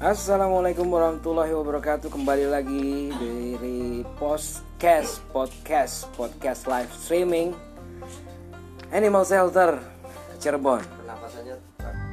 Assalamualaikum warahmatullahi wabarakatuh. Kembali lagi dari podcast Podcast Podcast live streaming Animal Shelter Cirebon. Pernapasannya?